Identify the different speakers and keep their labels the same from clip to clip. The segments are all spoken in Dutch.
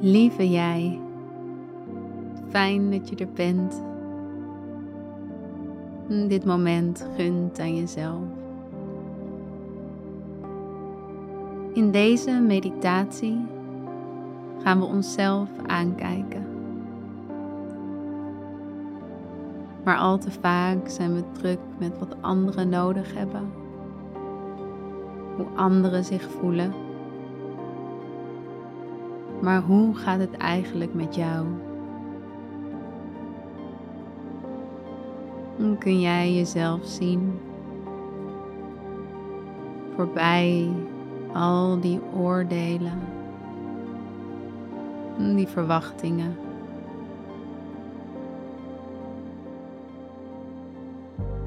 Speaker 1: Lieve jij, fijn dat je er bent. Dit moment gunt aan jezelf. In deze meditatie gaan we onszelf aankijken. Maar al te vaak zijn we druk met wat anderen nodig hebben, hoe anderen zich voelen. Maar hoe gaat het eigenlijk met jou? Dan kun jij jezelf zien voorbij al die oordelen, die verwachtingen.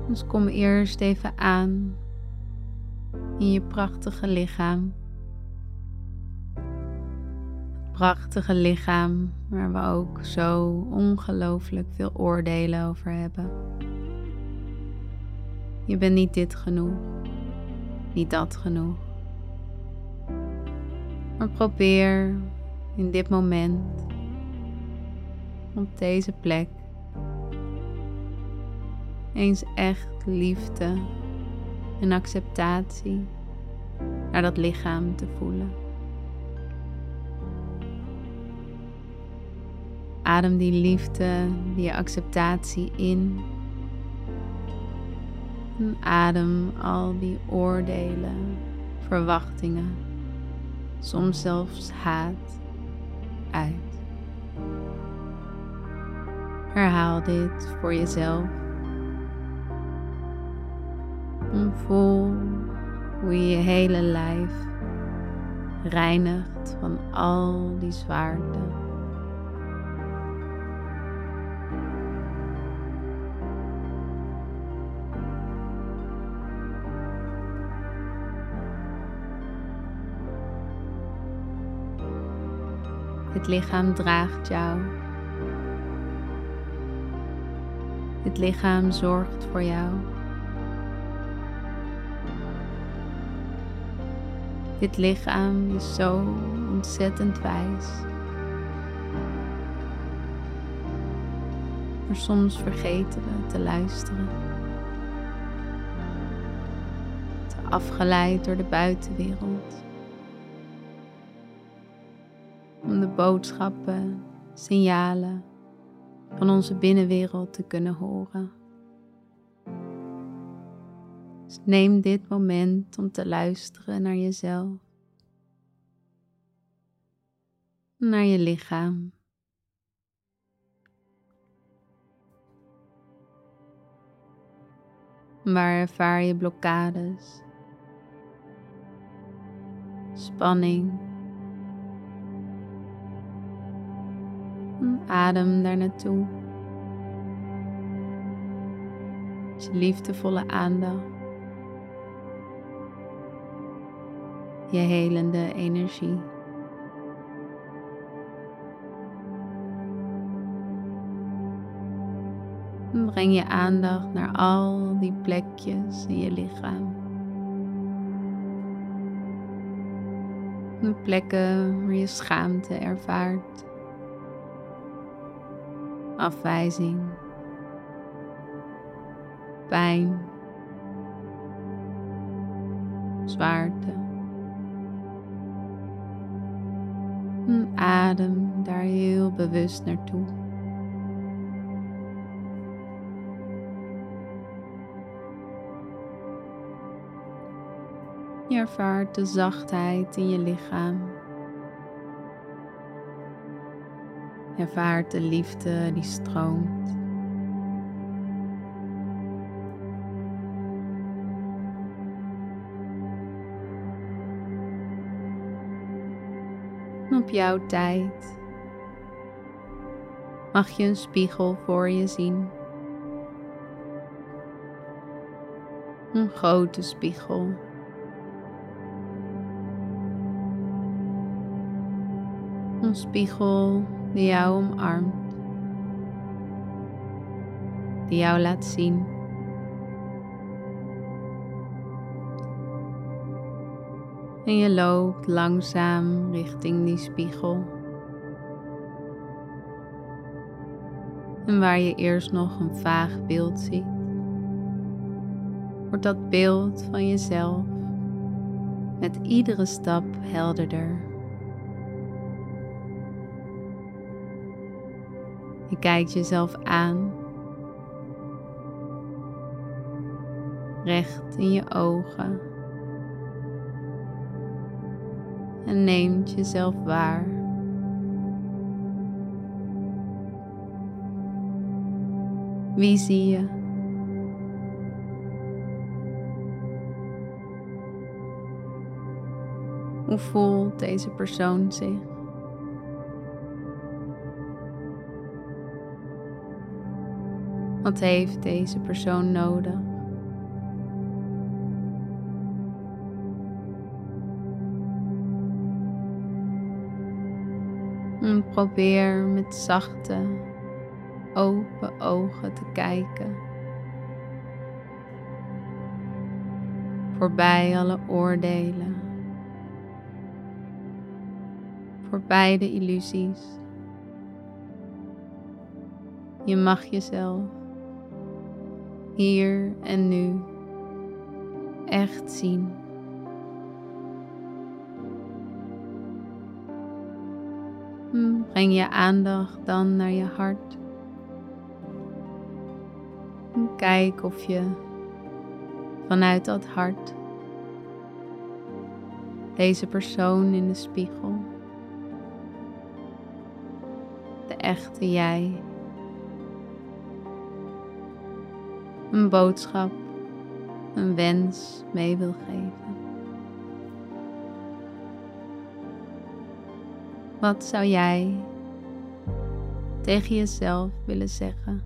Speaker 1: Dus kom eerst even aan in je prachtige lichaam. Prachtige lichaam waar we ook zo ongelooflijk veel oordelen over hebben. Je bent niet dit genoeg, niet dat genoeg. Maar probeer in dit moment, op deze plek, eens echt liefde en acceptatie naar dat lichaam te voelen. Adem die liefde, die acceptatie in. En adem al die oordelen, verwachtingen, soms zelfs haat uit. Herhaal dit voor jezelf. En voel hoe je je hele lijf reinigt van al die zwaarte. Het lichaam draagt jou. Het lichaam zorgt voor jou. Dit lichaam is zo ontzettend wijs. Maar soms vergeten we te luisteren. Te afgeleid door de buitenwereld. Om de boodschappen, signalen van onze binnenwereld te kunnen horen. Dus neem dit moment om te luisteren naar jezelf, naar je lichaam. Waar ervaar je blokkades, spanning? Adem daar naartoe. Je liefdevolle aandacht. je helende energie. Breng je aandacht naar al die plekjes in je lichaam. De plekken waar je schaamte ervaart, afwijzing, pijn, zwaarte. Adem daar heel bewust naartoe. Je ervaart de zachtheid in je lichaam. Ervaart de liefde die stroomt. op jouw tijd mag je een spiegel voor je zien. Een grote spiegel. Een spiegel die jou omarmt, die jou laat zien. En je loopt langzaam richting die spiegel. En waar je eerst nog een vaag beeld ziet, wordt dat beeld van jezelf met iedere stap helderder. Je kijkt jezelf aan, recht in je ogen en neemt jezelf waar. Wie zie je? Hoe voelt deze persoon zich? Wat heeft deze persoon nodig? En probeer met zachte, open ogen te kijken. Voorbij alle oordelen. Voorbij de illusies. Je mag jezelf hier en nu echt zien. Hm, breng je aandacht dan naar je hart. Kijk of je vanuit dat hart deze persoon in de spiegel, de echte jij, een boodschap, een wens mee wil geven. Wat zou jij tegen jezelf willen zeggen?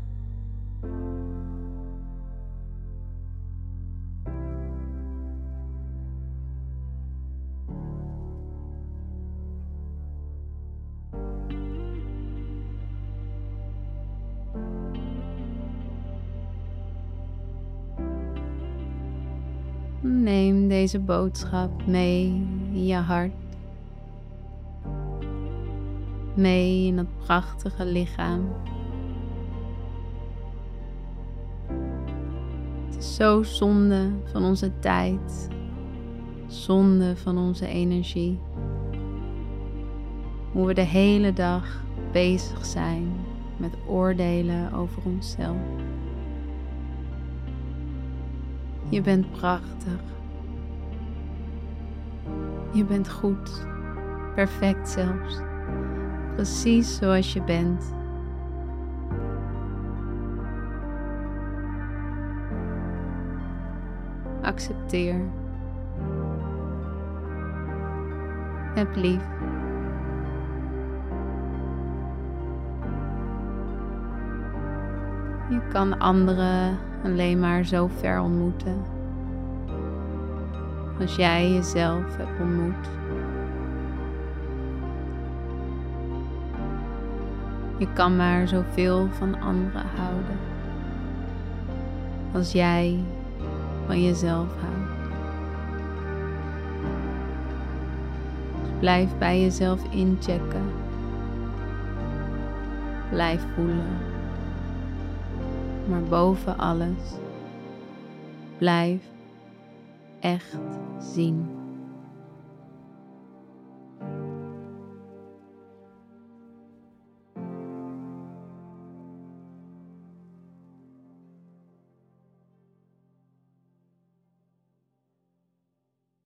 Speaker 1: Neem deze boodschap mee in je hart mee in dat prachtige lichaam. Het is zo zonde van onze tijd, zonde van onze energie. Hoe we de hele dag bezig zijn met oordelen over onszelf. Je bent prachtig. Je bent goed, perfect zelfs precies zoals je bent. Accepteer. Heb lief. Je kan anderen alleen maar zo ver ontmoeten als jij jezelf hebt ontmoet. Je kan maar zoveel van anderen houden als jij van jezelf houdt. Dus blijf bij jezelf inchecken. Blijf voelen. Maar boven alles, blijf echt zien.